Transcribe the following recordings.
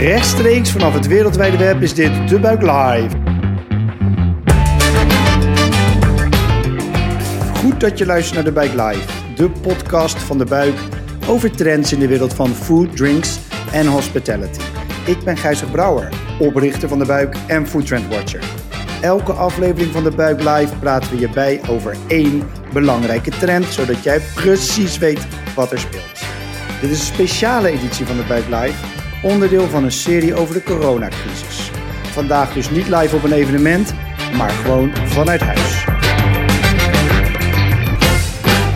Rechtstreeks vanaf het wereldwijde web is dit De Buik Live. Goed dat je luistert naar De Buik Live, de podcast van De Buik over trends in de wereld van food, drinks en hospitality. Ik ben Gijzer Brouwer, oprichter van De Buik en Food Trend Watcher. Elke aflevering van De Buik Live praten we je bij over één belangrijke trend, zodat jij precies weet wat er speelt. Dit is een speciale editie van De Buik Live onderdeel van een serie over de coronacrisis. Vandaag dus niet live op een evenement, maar gewoon vanuit huis.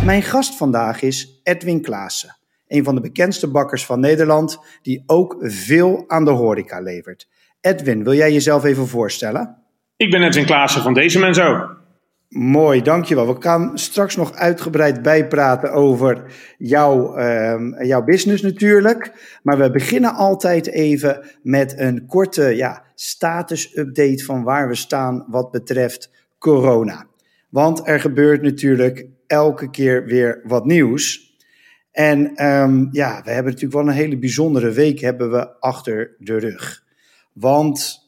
Mijn gast vandaag is Edwin Klaassen, een van de bekendste bakkers van Nederland, die ook veel aan de horeca levert. Edwin, wil jij jezelf even voorstellen? Ik ben Edwin Klaassen van Deze Men Zo. Mooi, dankjewel. We gaan straks nog uitgebreid bijpraten over jouw, uh, jouw business natuurlijk. Maar we beginnen altijd even met een korte ja, status-update van waar we staan wat betreft corona. Want er gebeurt natuurlijk elke keer weer wat nieuws. En um, ja, we hebben natuurlijk wel een hele bijzondere week hebben we achter de rug. Want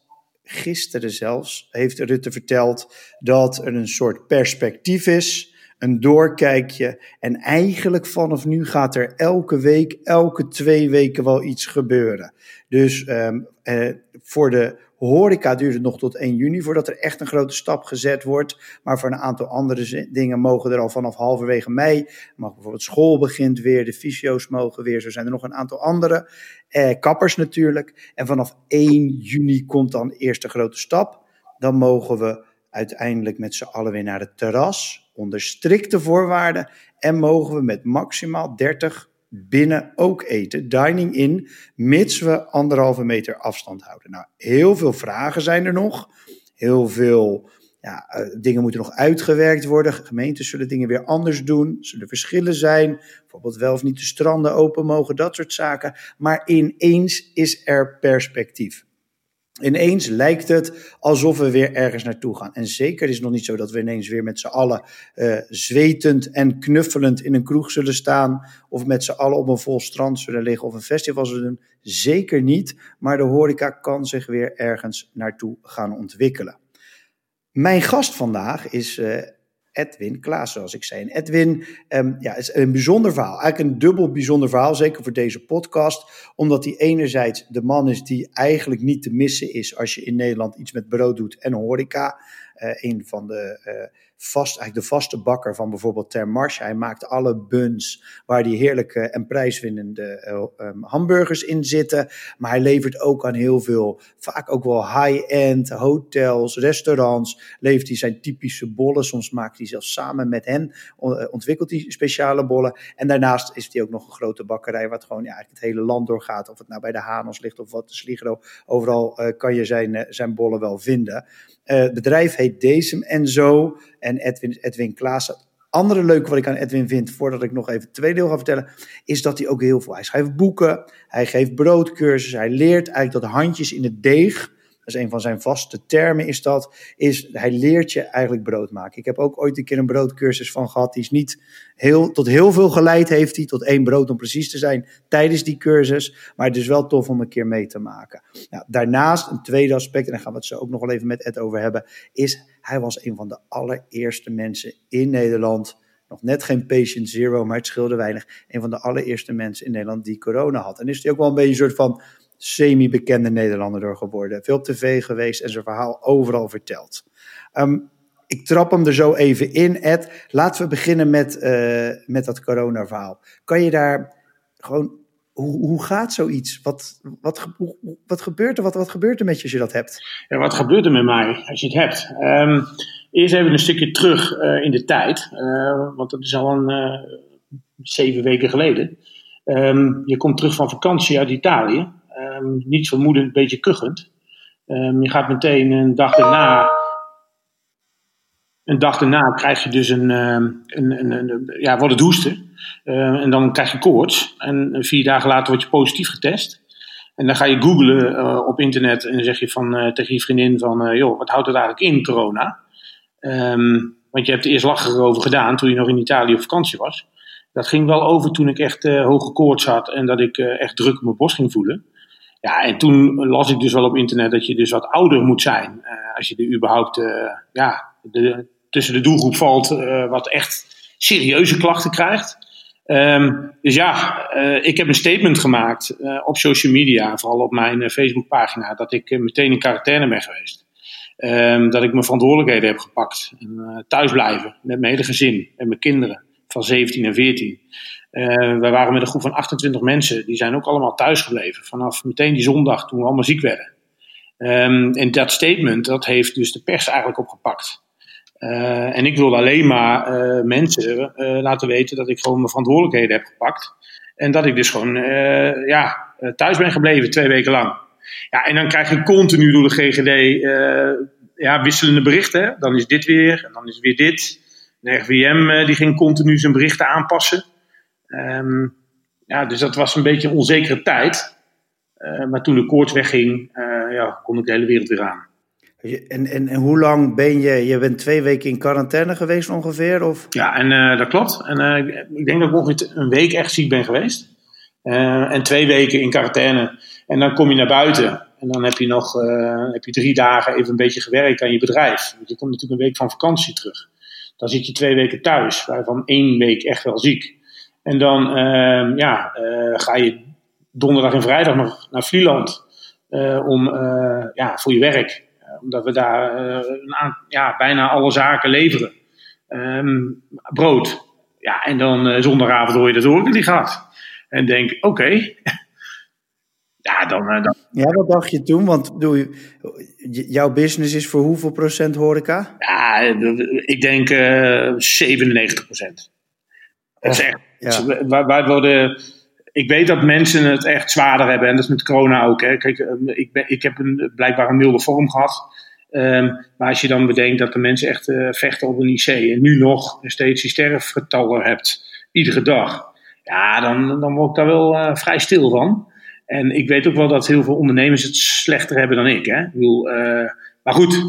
gisteren zelfs, heeft Rutte verteld dat er een soort perspectief is, een doorkijkje. En eigenlijk vanaf nu gaat er elke week, elke twee weken wel iets gebeuren. Dus um, eh, voor de horeca duurt het nog tot 1 juni voordat er echt een grote stap gezet wordt. Maar voor een aantal andere dingen mogen er al vanaf halverwege mei. Mag bijvoorbeeld school begint weer, de fysio's mogen weer. Zo zijn er nog een aantal andere. Eh, kappers natuurlijk. En vanaf 1 juni komt dan de eerste grote stap. Dan mogen we uiteindelijk met z'n allen weer naar het terras. Onder strikte voorwaarden. En mogen we met maximaal 30 binnen ook eten, dining in, mits we anderhalve meter afstand houden. Nou, heel veel vragen zijn er nog. Heel veel ja, uh, dingen moeten nog uitgewerkt worden. Gemeenten zullen dingen weer anders doen. Zullen verschillen zijn. Bijvoorbeeld wel of niet de stranden open mogen, dat soort zaken. Maar ineens is er perspectief. Ineens lijkt het alsof we weer ergens naartoe gaan. En zeker is het nog niet zo dat we ineens weer met z'n allen uh, zwetend en knuffelend in een kroeg zullen staan. Of met z'n allen op een vol strand zullen liggen of een festival zullen doen. Zeker niet. Maar de horeca kan zich weer ergens naartoe gaan ontwikkelen. Mijn gast vandaag is uh, Edwin Klaas, zoals ik zei. En Edwin um, ja, is een bijzonder verhaal. Eigenlijk een dubbel bijzonder verhaal, zeker voor deze podcast. Omdat hij enerzijds de man is die eigenlijk niet te missen is als je in Nederland iets met brood doet en horeca. Uh, een van de uh, vast, eigenlijk de vaste bakker van bijvoorbeeld Ter Marche. Hij maakt alle buns waar die heerlijke en prijswinnende uh, um, hamburgers in zitten. Maar hij levert ook aan heel veel, vaak ook wel high-end hotels, restaurants. Levert hij zijn typische bollen. Soms maakt hij zelfs samen met hen, ontwikkelt hij speciale bollen. En daarnaast is hij ook nog een grote bakkerij, wat gewoon eigenlijk het hele land doorgaat. Of het nou bij de Hanos ligt of wat de Sligro. Overal uh, kan je zijn, zijn bollen wel vinden. Het bedrijf heet Decem en zo. En Edwin, Edwin Klaassen. Andere leuke wat ik aan Edwin vind, voordat ik nog even het tweede deel ga vertellen, is dat hij ook heel veel. Hij schrijft boeken, hij geeft broodcursussen, hij leert eigenlijk dat handjes in het deeg is een van zijn vaste termen, is dat, is hij leert je eigenlijk brood maken. Ik heb ook ooit een keer een broodcursus van gehad, die is niet heel, tot heel veel geleid heeft hij, tot één brood om precies te zijn tijdens die cursus, maar het is wel tof om een keer mee te maken. Nou, daarnaast, een tweede aspect, en daar gaan we het zo ook nog wel even met Ed over hebben, is hij was een van de allereerste mensen in Nederland, nog net geen patient zero, maar het scheelde weinig, een van de allereerste mensen in Nederland die corona had. En is hij ook wel een beetje een soort van semi-bekende Nederlander door geworden. Veel op tv geweest en zijn verhaal overal verteld. Um, ik trap hem er zo even in, Ed. Laten we beginnen met, uh, met dat corona-verhaal. Kan je daar gewoon. Hoe, hoe gaat zoiets? Wat, wat, wat, gebeurt er? Wat, wat gebeurt er met je als je dat hebt? Ja, wat gebeurt er met mij als je het hebt? Um, eerst even een stukje terug uh, in de tijd. Uh, want dat is al een zeven weken geleden. Um, je komt terug van vakantie uit Italië. Um, niet vermoedend, een beetje kuchend. Um, je gaat meteen een dag daarna. Een dag daarna krijg je dus een, um, een, een, een, ja, wordt het hoesten. En dan krijg je koorts. En vier dagen later word je positief getest. En dan ga je googlen uh, op internet en dan zeg je van, uh, tegen je vriendin van, joh, wat houdt het eigenlijk in, corona? want je hebt er eerst lachen over gedaan toen je nog in Italië op vakantie was. Dat ging wel over toen ik echt hoge koorts had en dat ik echt druk op mijn borst ging voelen. Ja, en toen las ik dus wel op internet dat je dus wat ouder moet zijn. als je er überhaupt ja, de, tussen de doelgroep valt, wat echt serieuze klachten krijgt. Um, dus ja, ik heb een statement gemaakt op social media, vooral op mijn Facebookpagina, dat ik meteen in quarantaine ben geweest. Um, dat ik mijn verantwoordelijkheden heb gepakt. En, thuis blijven met mijn hele gezin en mijn kinderen van 17 en 14. we waren met een groep van 28 mensen, die zijn ook allemaal thuis gebleven. Vanaf meteen die zondag toen we allemaal ziek werden. Um, en dat statement, dat heeft dus de pers eigenlijk opgepakt. Uh, en ik wilde alleen maar uh, mensen laten weten dat ik gewoon mijn verantwoordelijkheden heb gepakt. En dat ik dus gewoon ja, thuis ben gebleven twee weken lang. Ja, en dan krijg je continu door de GGD ja, wisselende berichten. Dan is dit weer, en dan is weer dit. De RVM die ging continu zijn berichten aanpassen. Um, ja, dus dat was een beetje een onzekere tijd. maar toen de koorts wegging, ja, kon ik de hele wereld weer aan. En, en, en hoe lang ben je? Je bent twee weken in quarantaine geweest ongeveer? Of? Ja, en uh, dat klopt. En uh, ik denk dat ik ongeveer een week echt ziek ben geweest. Uh, en twee weken in quarantaine. En dan kom je naar buiten. En dan heb je nog heb je drie dagen even een beetje gewerkt aan je bedrijf. Want je komt natuurlijk een week van vakantie terug. Dan zit je twee weken thuis, waarvan één week echt wel ziek. En dan ehm, ja, ga je donderdag en vrijdag nog naar Vlieland. om ja, voor je werk omdat we daar uh, ja, bijna alle zaken leveren. Um, brood. Ja, en dan zondagavond hoor je dat hoor die gaat. En denk, oké. ja, dan, dan, Ja, wat dacht je toen? Want doe, jouw business is voor hoeveel procent horeca? Ja, ik denk 97 procent. Dat is echt. Ja. Wij, worden ik weet dat mensen het echt zwaarder hebben. En dat is met corona ook. Hè. Kijk, ehm, ik, ben, ik heb een, blijkbaar een milde vorm gehad. Um, maar als je dan bedenkt dat de mensen echt uh, vechten op een IC. En nu nog steeds die sterfgetallen hebt. Iedere dag. Ja, dan, dan word ik daar wel uh, vrij stil van. En ik weet ook wel dat heel veel ondernemers het slechter hebben dan ik. Hè. uh, maar goed,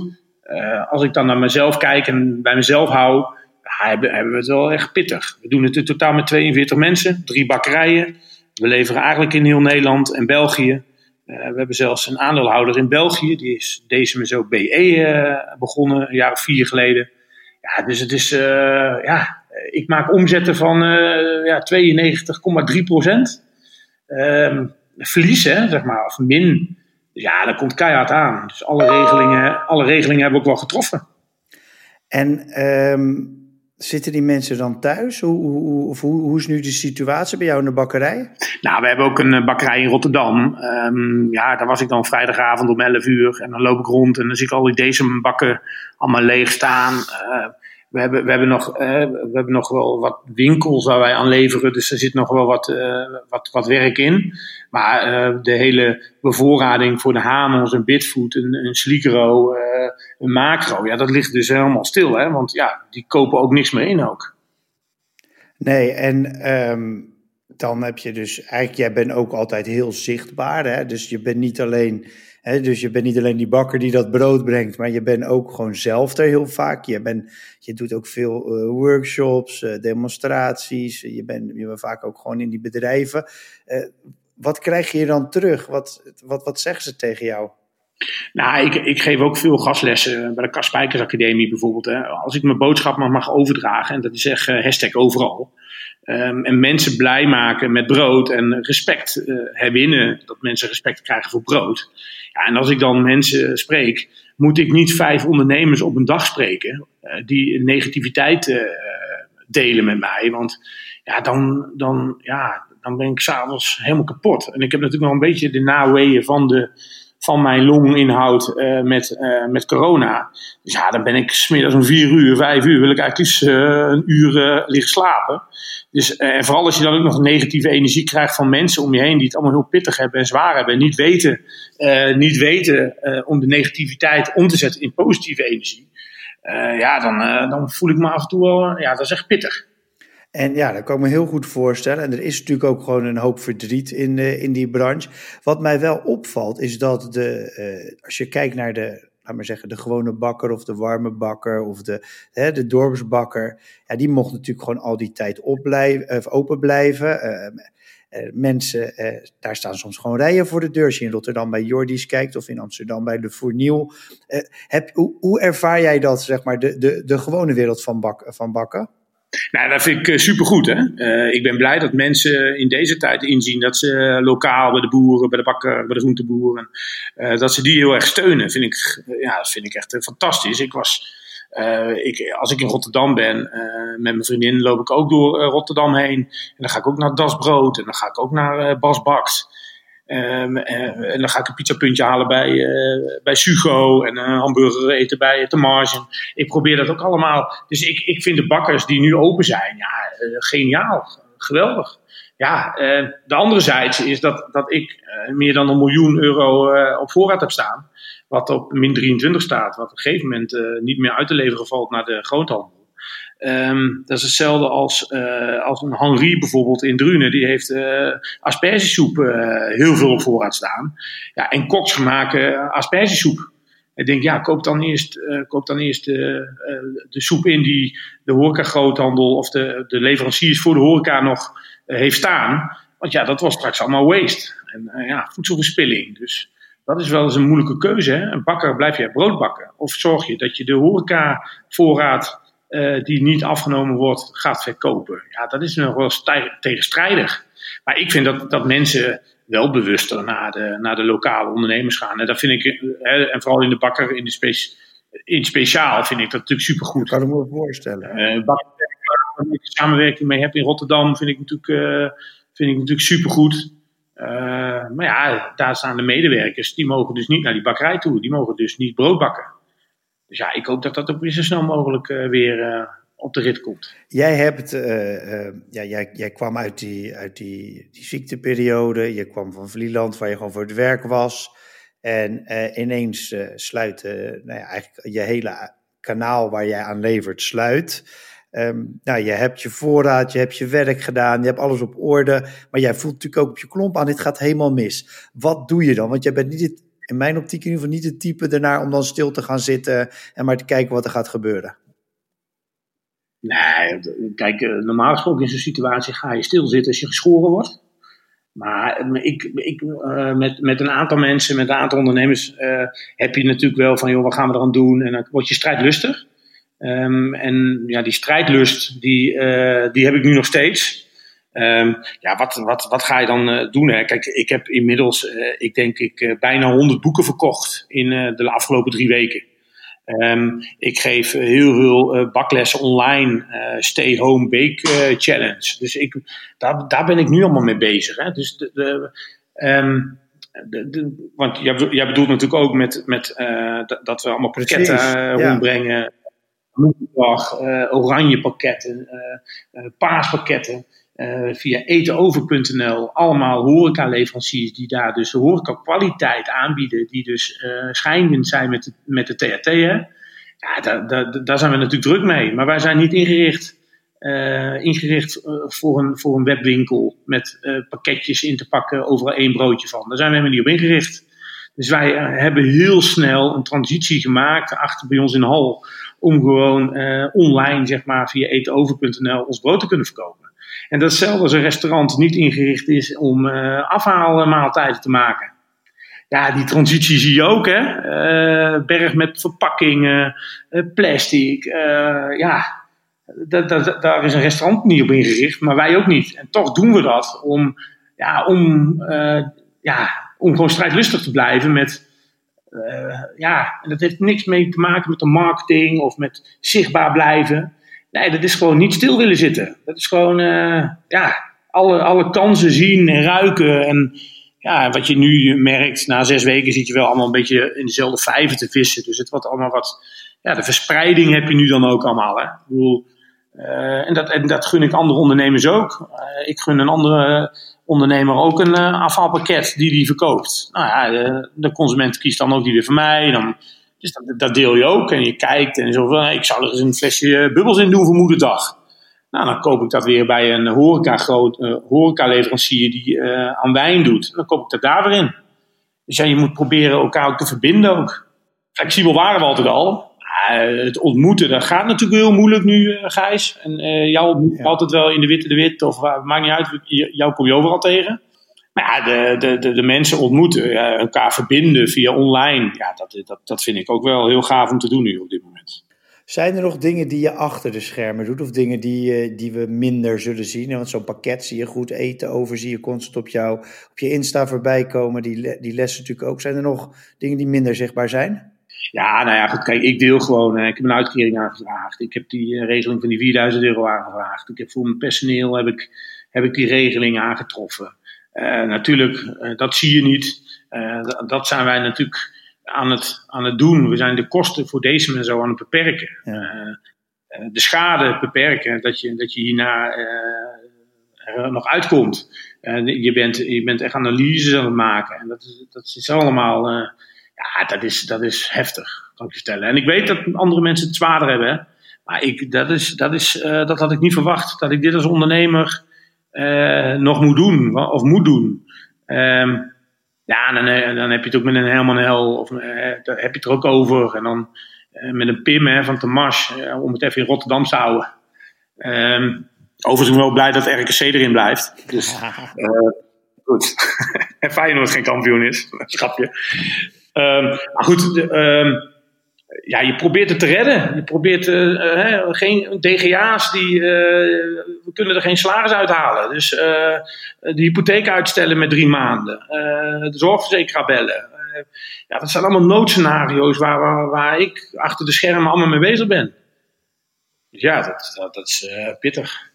als ik dan naar mezelf kijk en bij mezelf hou. hebben, we het wel echt pittig. We doen het in totaal met 42 mensen, drie bakkerijen. We leveren eigenlijk in heel Nederland en België. Uh, we hebben zelfs een aandeelhouder in België, die is deze zo BE begonnen, een jaar of vier geleden. Ja, dus het is, ja, ik maak omzetten van ja, 92,3 procent. Ehm, verlies, hè, zeg maar, of min. Ja, dat komt keihard aan. Dus alle regelingen, alle regelingen hebben we ook wel getroffen. En um Zitten die mensen dan thuis? Hoe, hoe, of hoe, hoe, is nu de situatie bij jou in de bakkerij? Nou, we hebben ook een eh, bakkerij in Rotterdam. Um, ja, daar was ik dan vrijdagavond om 11 uur. En dan loop ik rond en dan zie ik al die deze bakken allemaal leeg staan. Uh, we hebben, we, hebben nog, uh, we hebben nog wel wat winkels waar wij aan leveren. Dus er zit nog wel wat, uh, wat, wat werk in. Maar uh, de hele bevoorrading voor de Hamels, een Bitfood, een, een Slicero, een Macro. Ja, dat ligt dus helemaal stil. Hè? Want ja, die kopen ook niks meer in ook. Nee, en um, dan heb je dus eigenlijk, jij bent ook altijd heel zichtbaar. Hè? Dus je bent niet alleen dus je bent niet alleen die bakker die dat brood brengt, maar je bent ook gewoon zelf er heel vaak. Je, bent, je doet ook veel uh, workshops, uh, demonstraties. Je bent, je bent vaak ook gewoon in die bedrijven. Uh, wat krijg je dan terug? Wat, wat, wat zeggen ze tegen jou? Nou, ik, ik geef ook veel gastlessen bij de Kaspijkers Academie bijvoorbeeld. Hè. Als ik mijn boodschap mag, mag overdragen, en dat is echt hashtag overal. Um, en mensen blij maken met brood en respect uh, herwinnen, dat mensen respect krijgen voor brood. Ja, en als ik dan mensen spreek, moet ik niet vijf ondernemers op een dag spreken uh, die negativiteit delen met mij. Want ja, dan, dan, ja, dan ben ik s'avonds helemaal kapot. En ik heb natuurlijk nog een beetje de naweeën van de van mijn longinhoud uh, met, uh, met corona. Dus ja, dan ben ik smiddags om vier uur, vijf uur, wil ik eigenlijk eens uh, een uur liggen slapen. Dus, en vooral als je dan ook nog negatieve energie krijgt van mensen om je heen die het allemaal heel pittig hebben en zwaar hebben. En niet weten, niet weten om de negativiteit om te zetten in positieve energie. ja, dan, dan voel ik me af en toe wel, ja, dat is echt pittig. En ja, dat kan ik me heel goed voorstellen. En er is natuurlijk ook gewoon een hoop verdriet in, uh, in die branche. Wat mij wel opvalt, is dat de, uh, als je kijkt naar de, laat maar zeggen, de gewone bakker of de warme bakker of de, hè, de dorpsbakker. Ja, die mocht natuurlijk gewoon al die tijd of open blijven. Uh, mensen, daar staan soms gewoon rijen voor de deur. Als je in Rotterdam bij Jordi's kijkt of in Amsterdam bij de Fourniel. heb, hoe, hoe, ervaar jij dat, zeg maar, de, de, de gewone wereld van, van bakken? Nou, dat vind ik uh, supergoed. Hè? Uh, ik ben blij dat mensen in deze tijd inzien dat ze lokaal bij de boeren, bij de bakker, bij de groenteboeren, uh, dat ze die heel erg steunen. Vind ik, ja, dat vind ik echt fantastisch. Ik was, ik, als ik in Rotterdam ben, met mijn vriendin loop ik ook door Rotterdam heen. En dan ga ik ook naar Das Brood en dan ga ik ook naar Bas Baks. Um, en dan ga ik een pizzapuntje halen bij, uh, bij Sugo en een hamburger eten bij de Margin. Ik probeer dat ook allemaal. Dus ik, ik vind de bakkers die nu open zijn, ja, uh, geniaal, geweldig. Ja, de andere zijde is dat, dat ik meer dan een miljoen euro op voorraad heb staan. Wat op min 23 staat, wat op een gegeven moment niet meer uit te leveren valt naar de groothandel. Um, dat is hetzelfde als, uh, als een Henri bijvoorbeeld in Drunen. Die heeft uh, aspergesoep uh, heel veel op voorraad staan. Ja, en koks maken aspergesoep. Ik denk, ja, koop dan eerst, koop dan eerst de soep in die de horeca groothandel of de, de leveranciers voor de horeca nog heeft staan. Want ja, dat was straks allemaal waste. En ja, voedselverspilling. Dus dat is wel eens een moeilijke keuze. Hè? Een bakker blijf je brood bakken. Of zorg je dat je de horeca voorraad uh, die niet afgenomen wordt, gaat verkopen. Ja, dat is nog wel tegenstrijdig. Maar ik vind dat, dat mensen wel bewuster naar de, naar de lokale ondernemers gaan. En dat vind ik, hè, en vooral in de bakker, in, de spe, in speciaal, vind ik dat natuurlijk supergoed. Dat kan ik me voorstellen. Uh, bakker, waar ik samenwerking mee heb in Rotterdam, vind ik natuurlijk, uh, vind ik natuurlijk supergoed. Uh, maar ja, daar staan de medewerkers, die mogen dus niet naar die bakkerij toe. Die mogen dus niet brood bakken. Dus ja, ik hoop dat dat ook zo snel mogelijk uh, weer uh, op de rit komt. Jij, hebt, uh, ja, jij, jij kwam uit, die, uit die, die ziekteperiode. Je kwam van Vlieland, waar je gewoon voor het werk was. En ineens sluit nou ja, eigenlijk je hele kanaal waar jij aan levert, sluit. Um, nou, je hebt je voorraad, je hebt je werk gedaan, je hebt alles op orde. Maar jij voelt natuurlijk ook op je klomp aan, dit gaat helemaal mis. Wat doe je dan? Want jij bent niet het in mijn optiek in ieder geval niet het type ernaar om dan stil te gaan zitten en maar te kijken wat er gaat gebeuren. Nee, kijk, eh, normaal gesproken in zo'n situatie ga je stilzitten als je geschoren wordt. Maar eh, ik, ik, uh, met, met een aantal mensen, met een aantal ondernemers, heb je natuurlijk wel van, joh, wat gaan we eraan doen? En dan word je strijdlustig. Um, en ja, die strijdlust, die, die heb ik nu nog steeds. Um, ja, wat, wat, wat ga je dan uh, doen? Hè? Kijk, ik heb inmiddels, uh, ik denk ik, uh, bijna 100 boeken verkocht in de afgelopen drie weken. Um, ik geef heel veel baklessen online, Stay Home Bake Challenge. Dus ik, daar, daar ben ik nu allemaal mee bezig. Hè? Dus de, de, um, de, want jij, jij bedoelt natuurlijk ook met, met dat we allemaal pakketten rondbrengen. Ja. oranje pakketten, paaspakketten. Uh, via etenover.nl allemaal horeca-leveranciers die daar dus horeca-kwaliteit aanbieden, die dus uh, schijnend zijn met de, met de THT. Hè? Ja, daar, daar, daar zijn we natuurlijk druk mee. Maar wij zijn niet ingericht, uh, ingericht voor, een, voor een webwinkel met pakketjes in te pakken, overal één broodje van. Daar zijn we helemaal niet op ingericht. Dus wij hebben heel snel een transitie gemaakt achter bij ons in de hal om gewoon online, zeg maar, via etenover.nl ons brood te kunnen verkopen. En datzelfde als een restaurant niet ingericht is om uh, afhaalmaaltijden te maken. Ja, die transitie zie je ook, hè. Uh, berg met verpakkingen, uh, plastic. ja, daar is een restaurant niet op ingericht, maar wij ook niet. En toch doen we dat om, ja, om, ja, om gewoon strijdlustig te blijven met... ja, en dat heeft niks mee te maken met de marketing of met zichtbaar blijven. Nee, dat is gewoon niet stil willen zitten. Dat is gewoon, uh, ja, alle, alle kansen zien en ruiken. En ja, wat je nu merkt, na zes weken zit je wel allemaal een beetje in dezelfde vijven te vissen. Dus het wordt allemaal wat, ja, de verspreiding heb je nu dan ook allemaal. Hè? Ik bedoel, uh, en, dat, en dat gun ik andere ondernemers ook. Uh, ik gun een andere ondernemer ook een afvalpakket die die verkoopt. Nou ja, de, de consument kiest dan ook die weer van mij. Dan dus dat, dat, deel je ook en je kijkt en zo van, ik zou er eens een flesje bubbels in doen voor moederdag. Nou, dan koop ik dat weer bij een horeca, groot, uh, horeca leverancier die uh, aan wijn doet. Dan koop ik dat daar weer in. Dus ja, je moet proberen elkaar ook te verbinden ook. Flexibel waren we altijd al. het ontmoeten, dat gaat natuurlijk heel moeilijk nu, Gijs. En jou ontmoet altijd wel in de witte de wit, of maakt niet uit, jou kom je overal tegen. Maar ja, de, de, de, de mensen ontmoeten, elkaar verbinden via online, ja, dat, dat, dat vind ik ook wel heel gaaf om te doen nu op dit moment. Zijn er nog dingen die je achter de schermen doet of dingen die, eh, die we minder zullen zien? Want zo'n pakket zie je goed eten over, zie je constant op, jou, op je Insta voorbij komen. Die, die lessen natuurlijk ook. Zijn er nog dingen die minder zichtbaar zijn? Ja, nou ja, goed, kijk, ik deel gewoon. ik heb een uitkering aangevraagd. Ik heb die uh, regeling van die 4000 euro aangevraagd. Ik heb voor mijn personeel heb ik, heb ik die regeling aangetroffen. Uh, natuurlijk, dat zie je niet. dat zijn wij natuurlijk aan het, aan het doen. We zijn de kosten voor deze en zo aan het beperken. Eh, eh, de schade beperken, dat je, dat je hierna eh, er nog uitkomt. je, bent, je bent echt analyses aan het maken. En dat is, dat is allemaal, ja, dat is, dat is heftig, kan ik je vertellen. En ik weet dat andere mensen het zwaarder hebben. Maar ik, dat, is, dat, is, dat had ik niet verwacht. Dat ik dit als ondernemer nog moet doen, of moet doen. Ehm, ja, dan, eh, dan heb je het ook met een Herman Hel, of uh, daar heb je het er ook over. En dan uh, met een Pim hè, van Tamas, uh, om het even in Rotterdam te houden. Um, overigens ben ik wel blij dat RKC erin blijft. Dus, goed. en Feyenoord geen kampioen is, schapje. Um, maar goed, um, ja, je probeert het te redden. Je probeert uh, geen DGA's, die, uh, we kunnen er geen salaris uithalen. Dus de hypotheek uitstellen met drie maanden. de zorgverzekeraar bellen. ja, dat zijn allemaal noodscenario's waar, waar, waar, ik achter de schermen allemaal mee bezig ben. Dus ja, dat, dat, dat is pittig.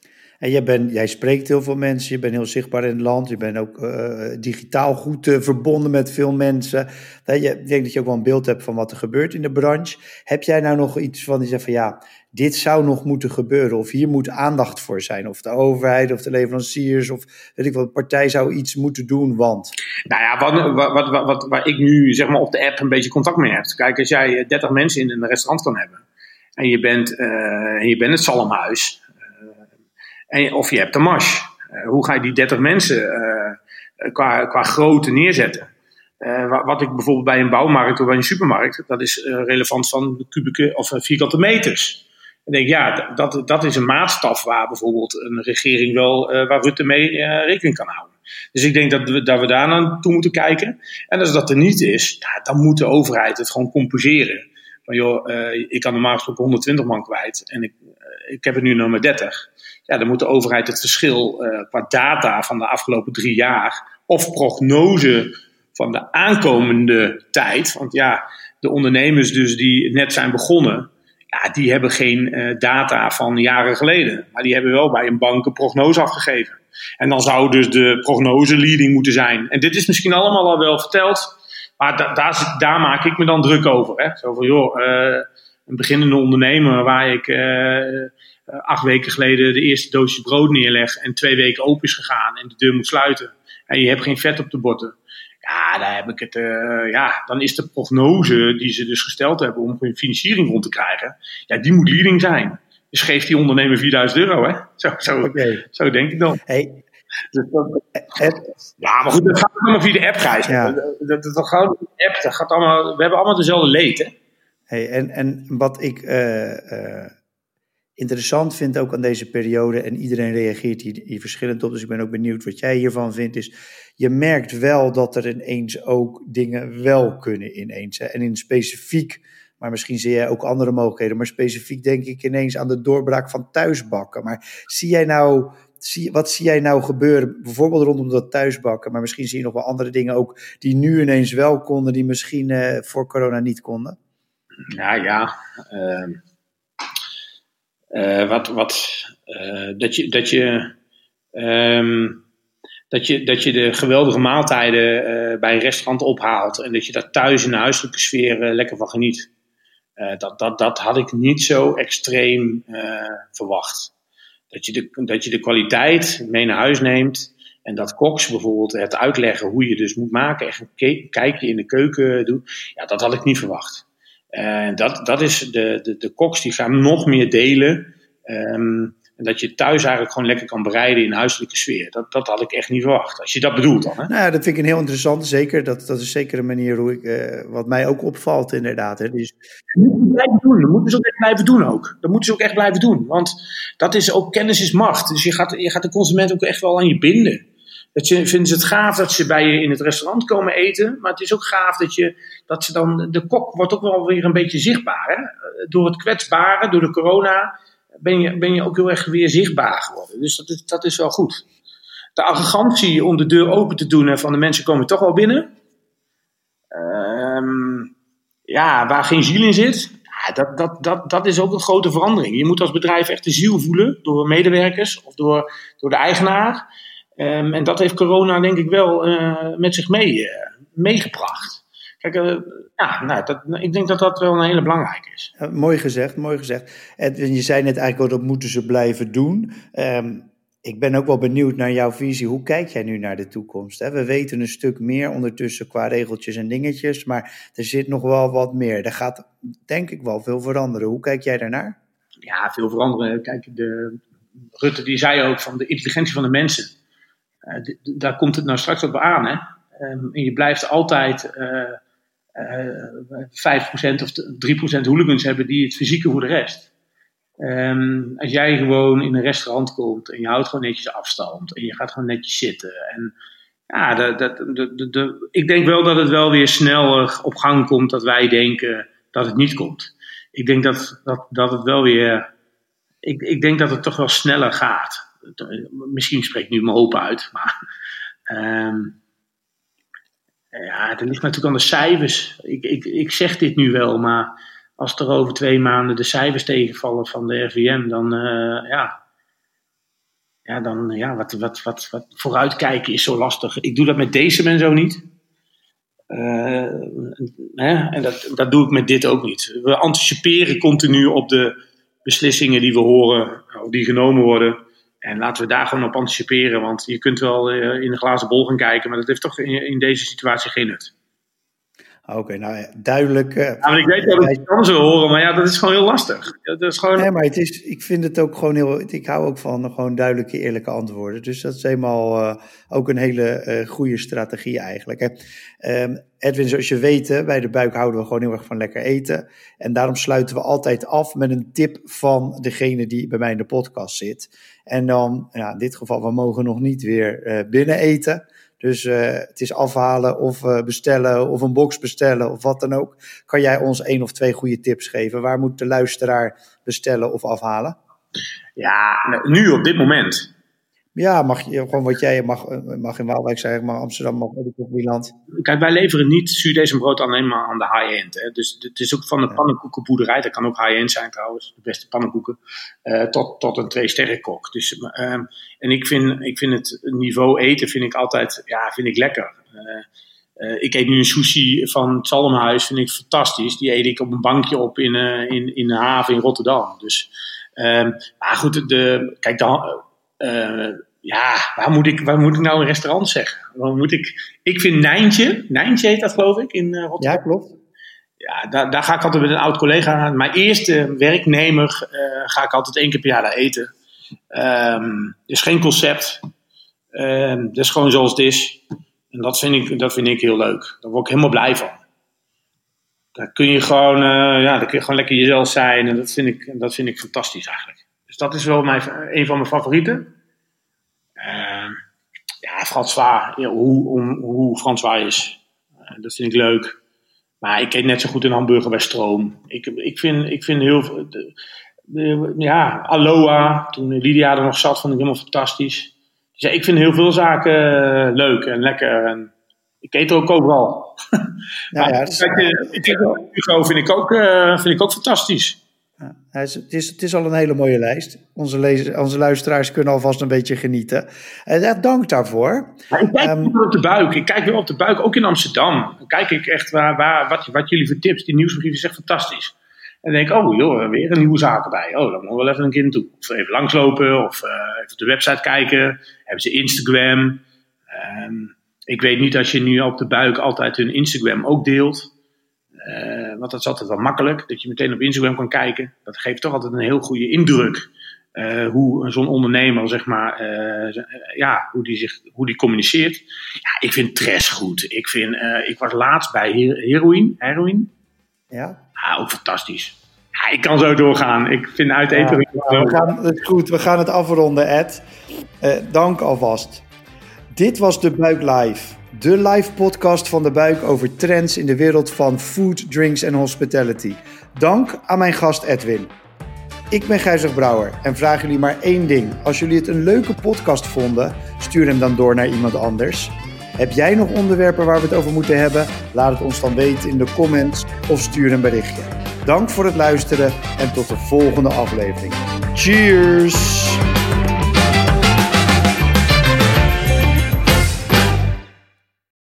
En jij, jij spreekt heel veel mensen, je bent heel zichtbaar in het land, je bent ook uh, digitaal goed uh, verbonden met veel mensen. Uh, je, ik denk dat je ook wel een beeld hebt van wat er gebeurt in de branche. Heb jij nou nog iets van die zegt van ja, dit zou nog moeten gebeuren of hier moet aandacht voor zijn? Of de overheid of de leveranciers of weet ik wat, de partij zou iets moeten doen, want... Nou ja, wat, wat, wat, waar ik nu zeg maar op de app een beetje contact mee heb. Kijk, als jij 30 mensen in een restaurant kan hebben en je bent, en je bent het Salmhuis of je hebt de mars. Uh, hoe ga je die 30 mensen uh, qua, qua grootte neerzetten? Uh, wat ik bijvoorbeeld bij een bouwmarkt of bij een supermarkt, dat is relevant van kubieke of vierkante meters. En denk ja, dat, dat is een maatstaf waar bijvoorbeeld een regering wel, waar Rutte mee rekening kan houden. Dus ik denk dat we, dat we daar naartoe moeten kijken. En als dat er niet is, dan moet de overheid het gewoon compenseren. Van joh, ik kan normaal gesproken 120 man kwijt en ik, ik heb het nu maar 30 ja, dan moet de overheid het verschil uh, qua data van de afgelopen drie jaar of prognose van de aankomende tijd. Want ja, de ondernemers dus die net zijn begonnen, ja, die hebben geen uh, data van jaren geleden. Maar die hebben wel bij een bank een prognose afgegeven. En dan zou dus de prognose leading moeten zijn. En dit is misschien allemaal al wel verteld, maar da daar, daar, maak ik me dan druk over. Hè? Zo van, joh, uh, een beginnende ondernemer waar ik uh, acht weken geleden de eerste doosje brood neerleg en twee weken open is gegaan en de deur moet sluiten. En je hebt geen vet op de botten. Ja, daar heb ik het, uh, ja, dan is de prognose die ze dus gesteld hebben om hun financiering rond te krijgen, ja, die moet leading zijn. Dus geeft die ondernemer 4000 euro, hè? Zo, zo, okay. zo denk ik dan. Hey. Dus dat, ja, maar goed, dat gaat allemaal via de app, Gijs. Ja. Dat, dat, dat, gaat de app, dat gaat allemaal, we hebben allemaal dezelfde leed, hè? Hey, en, en wat ik uh, interessant vind ook aan deze periode, en iedereen reageert hier, verschillend op, dus ik ben ook benieuwd wat jij hiervan vindt, is je merkt wel dat er ineens ook dingen wel kunnen ineens. En in specifiek, maar misschien zie jij ook andere mogelijkheden, maar specifiek denk ik ineens aan de doorbraak van thuisbakken. Maar zie jij nou, zie, wat zie jij nou gebeuren, bijvoorbeeld rondom dat thuisbakken, maar misschien zie je nog wel andere dingen ook die nu ineens wel konden, die misschien uh, voor corona niet konden? Ja, ja. Uh... Uh, wat, wat, uh, dat je, dat je, um, dat je, dat je de geweldige maaltijden uh, bij een restaurant ophaalt en dat je daar thuis in de huiselijke sfeer lekker van geniet. dat, dat, dat had ik niet zo extreem verwacht. Dat je, de, dat je de kwaliteit mee naar huis neemt en dat koks bijvoorbeeld het uitleggen hoe je dus moet maken, echt een kijkje in de keuken doet, ja, dat had ik niet verwacht. En dat, dat is de, de, de koks die gaan nog meer delen. Um, En dat je thuis eigenlijk gewoon lekker kan bereiden in huiselijke sfeer. Dat, dat had ik echt niet verwacht. Als je dat bedoelt dan. Hè? Nou ja, dat vind ik een heel interessant. Zeker. Dat, dat is zeker een manier hoe ik, uh, wat mij ook opvalt, inderdaad. Hè. Dus... Dat moeten ze blijven doen. Dat moeten ze ook echt blijven doen ook. Dat moeten ze ook echt blijven doen. Want dat is ook kennis is macht. Dus je gaat, je gaat de consument ook echt wel aan je binden. Dat je, vinden ze het gaaf dat ze bij je in het restaurant komen eten. Maar het is ook gaaf dat, je, dat ze dan. De kok wordt ook wel weer een beetje zichtbaar. Hè? Door het kwetsbare, door de corona ben je, ben je ook heel erg weer zichtbaar geworden. Dus dat is, dat is wel goed. De arrogantie om de deur open te doen en van de mensen komen toch wel binnen. Um, ja, waar geen ziel in zit, dat, dat, dat, dat is ook een grote verandering. Je moet als bedrijf echt de ziel voelen door medewerkers of door, door de eigenaar. Um, en dat heeft corona denk ik wel uh, met zich mee, uh, meegebracht. Kijk, uh, ja, nou, dat, ik denk dat dat wel een hele belangrijke is. Ja, mooi gezegd, mooi gezegd. En je zei net eigenlijk wel, dat moeten ze blijven doen. Um, ik ben ook wel benieuwd naar jouw visie. Hoe kijk jij nu naar de toekomst? Hè? We weten een stuk meer ondertussen qua regeltjes en dingetjes, maar er zit nog wel wat meer. Er gaat denk ik wel veel veranderen. Hoe kijk jij daarnaar? Ja, veel veranderen. Kijk, de, Rutte die zei ook van de intelligentie van de mensen. Uh, daar komt het nou straks op aan. Hè? Um, en je blijft altijd uh, uh, 5% of 3% hooligans hebben die het fysieke voor de rest. Um, als jij gewoon in een restaurant komt en je houdt gewoon netjes afstand en je gaat gewoon netjes zitten. En ja, dat, dat, de, de, ik denk wel dat het wel weer sneller op gang komt dat wij denken dat het niet komt. Ik denk dat, dat, dat het wel weer. Ik, ik denk dat het toch wel sneller gaat. Misschien spreekt nu mijn hoop uit, maar. Um, ja, dat ligt natuurlijk aan de cijfers. Ik, ik, ik zeg dit nu wel, maar als er over twee maanden de cijfers tegenvallen van de RVM, dan uh, ja. Ja, dan ja, wat, wat, wat, vooruitkijken is zo lastig. Ik doe dat met deze en zo niet. Hè? En dat, dat doe ik met dit ook niet. We anticiperen continu op de beslissingen die we horen, of die genomen worden. En laten we daar gewoon op anticiperen. Want je kunt wel uh, in de glazen bol gaan kijken, maar dat heeft toch in deze situatie geen nut. Oké, okay, nou ja, duidelijk. Uh, ja, maar ik weet dat ik het anders wil horen, maar ja, dat is gewoon heel lastig. Dat is gewoon... Nee, maar het is, ik vind het ook gewoon heel. Ik hou ook van gewoon duidelijke, eerlijke antwoorden. Dus dat is helemaal uh, ook een hele uh, goede strategie eigenlijk. Hè. Um, Edwin, zoals je weet, bij de buik houden we gewoon heel erg van lekker eten. En daarom sluiten we altijd af met een tip van degene die bij mij in de podcast zit. En dan, ja, in dit geval, we mogen nog niet weer binnen eten. Dus uh, het is afhalen of uh, bestellen of een box bestellen of wat dan ook. Kan jij ons één of twee goede tips geven? Waar moet de luisteraar bestellen of afhalen? Ja, nu op dit moment. Ja, mag je gewoon wat jij mag, mag in Waalwijk zeggen, maar Amsterdam mag ook op Milan. Kijk, wij leveren niet zuurdees en brood alleen maar aan de high-end. Dus het is ook van de ja. pannenkoekenboerderij, dat kan ook high-end zijn trouwens, de beste pannenkoeken, uh, tot, tot een twee-sterrenkok. Dus, uh, en ik vind, ik vind het niveau eten vind ik altijd, ja, vind ik lekker. Uh, ik eet nu een sushi van het Zalmhuis, vind ik fantastisch. Die eet ik op een bankje op in, in, in de haven in Rotterdam. Dus, ehm, maar goed, de, kijk, de, uh, ja, waar moet, ik, waar moet ik nou een restaurant zeggen? Waar moet ik, ik vind Nijntje, Nijntje heet dat geloof ik in uh, Rotterdam. Ja, klopt. Ja, daar, daar ga ik altijd met een oud collega aan. Mijn eerste werknemer uh, ga ik altijd één keer per jaar daar eten. Um, dus geen concept. Um, dat is gewoon zoals het is. En dat vind ik, dat vind ik heel leuk. Daar word ik helemaal blij van. Daar kun je gewoon, uh, ja, daar kun je gewoon lekker jezelf zijn. En dat vind ik, dat vind ik fantastisch eigenlijk. Dus dat is wel mijn, een van mijn favorieten. Ja, François, ja, hoe, om, hoe François is. Uh, dat vind ik leuk. Maar ik eet net zo goed een hamburger bij Stroom. Ik, ik, vind, ik vind heel veel. Ja, Aloha, toen Lydia er nog zat, vond ik helemaal fantastisch. Dus ja, ik vind heel veel zaken leuk en lekker. En ik eet er ook overal. Ja, ja, is, Hugo vind ik ook, uh, vind ik ook fantastisch. Ja, het, is, het is al een hele mooie lijst. Onze, lezers, onze luisteraars kunnen alvast een beetje genieten. Uh, dank daarvoor. Ja, ik kijk um, op de buik. Ik kijk weer op de buik, ook in Amsterdam. Dan kijk ik echt waar, waar, wat, wat jullie voor tips. Die nieuwsbrief is echt fantastisch. En dan denk ik, oh joh, weer een nieuwe zaak erbij. Oh, dan moet wel even een keer naartoe. Of even langslopen, of uh, even op de website kijken. Hebben ze Instagram? Um, ik weet niet als je nu op de buik altijd hun Instagram ook deelt. Uh, want dat is altijd wel makkelijk, dat je meteen op Instagram kan kijken. Dat geeft toch altijd een heel goede indruk uh, hoe zo'n ondernemer, zeg maar, uh, ja, hoe die, zich, hoe die communiceert. Ja, ik vind trash goed. Ik, vind, uh, ik was laatst bij heroïne. heroïne. Ja. ja. Ook fantastisch. Ja, ik kan zo doorgaan. Ik vind uit eten. Ja, we gaan, het goed, we gaan het afronden, Ed. dank alvast. Dit was De Buik Live. De live podcast van De Buik over trends in de wereld van food, drinks en hospitality. Dank aan mijn gast Edwin. Ik ben Gijzig Brouwer en vraag jullie maar één ding. Als jullie het een leuke podcast vonden, stuur hem dan door naar iemand anders. Heb jij nog onderwerpen waar we het over moeten hebben? Laat het ons dan weten in de comments of stuur een berichtje. Dank voor het luisteren en tot de volgende aflevering. Cheers!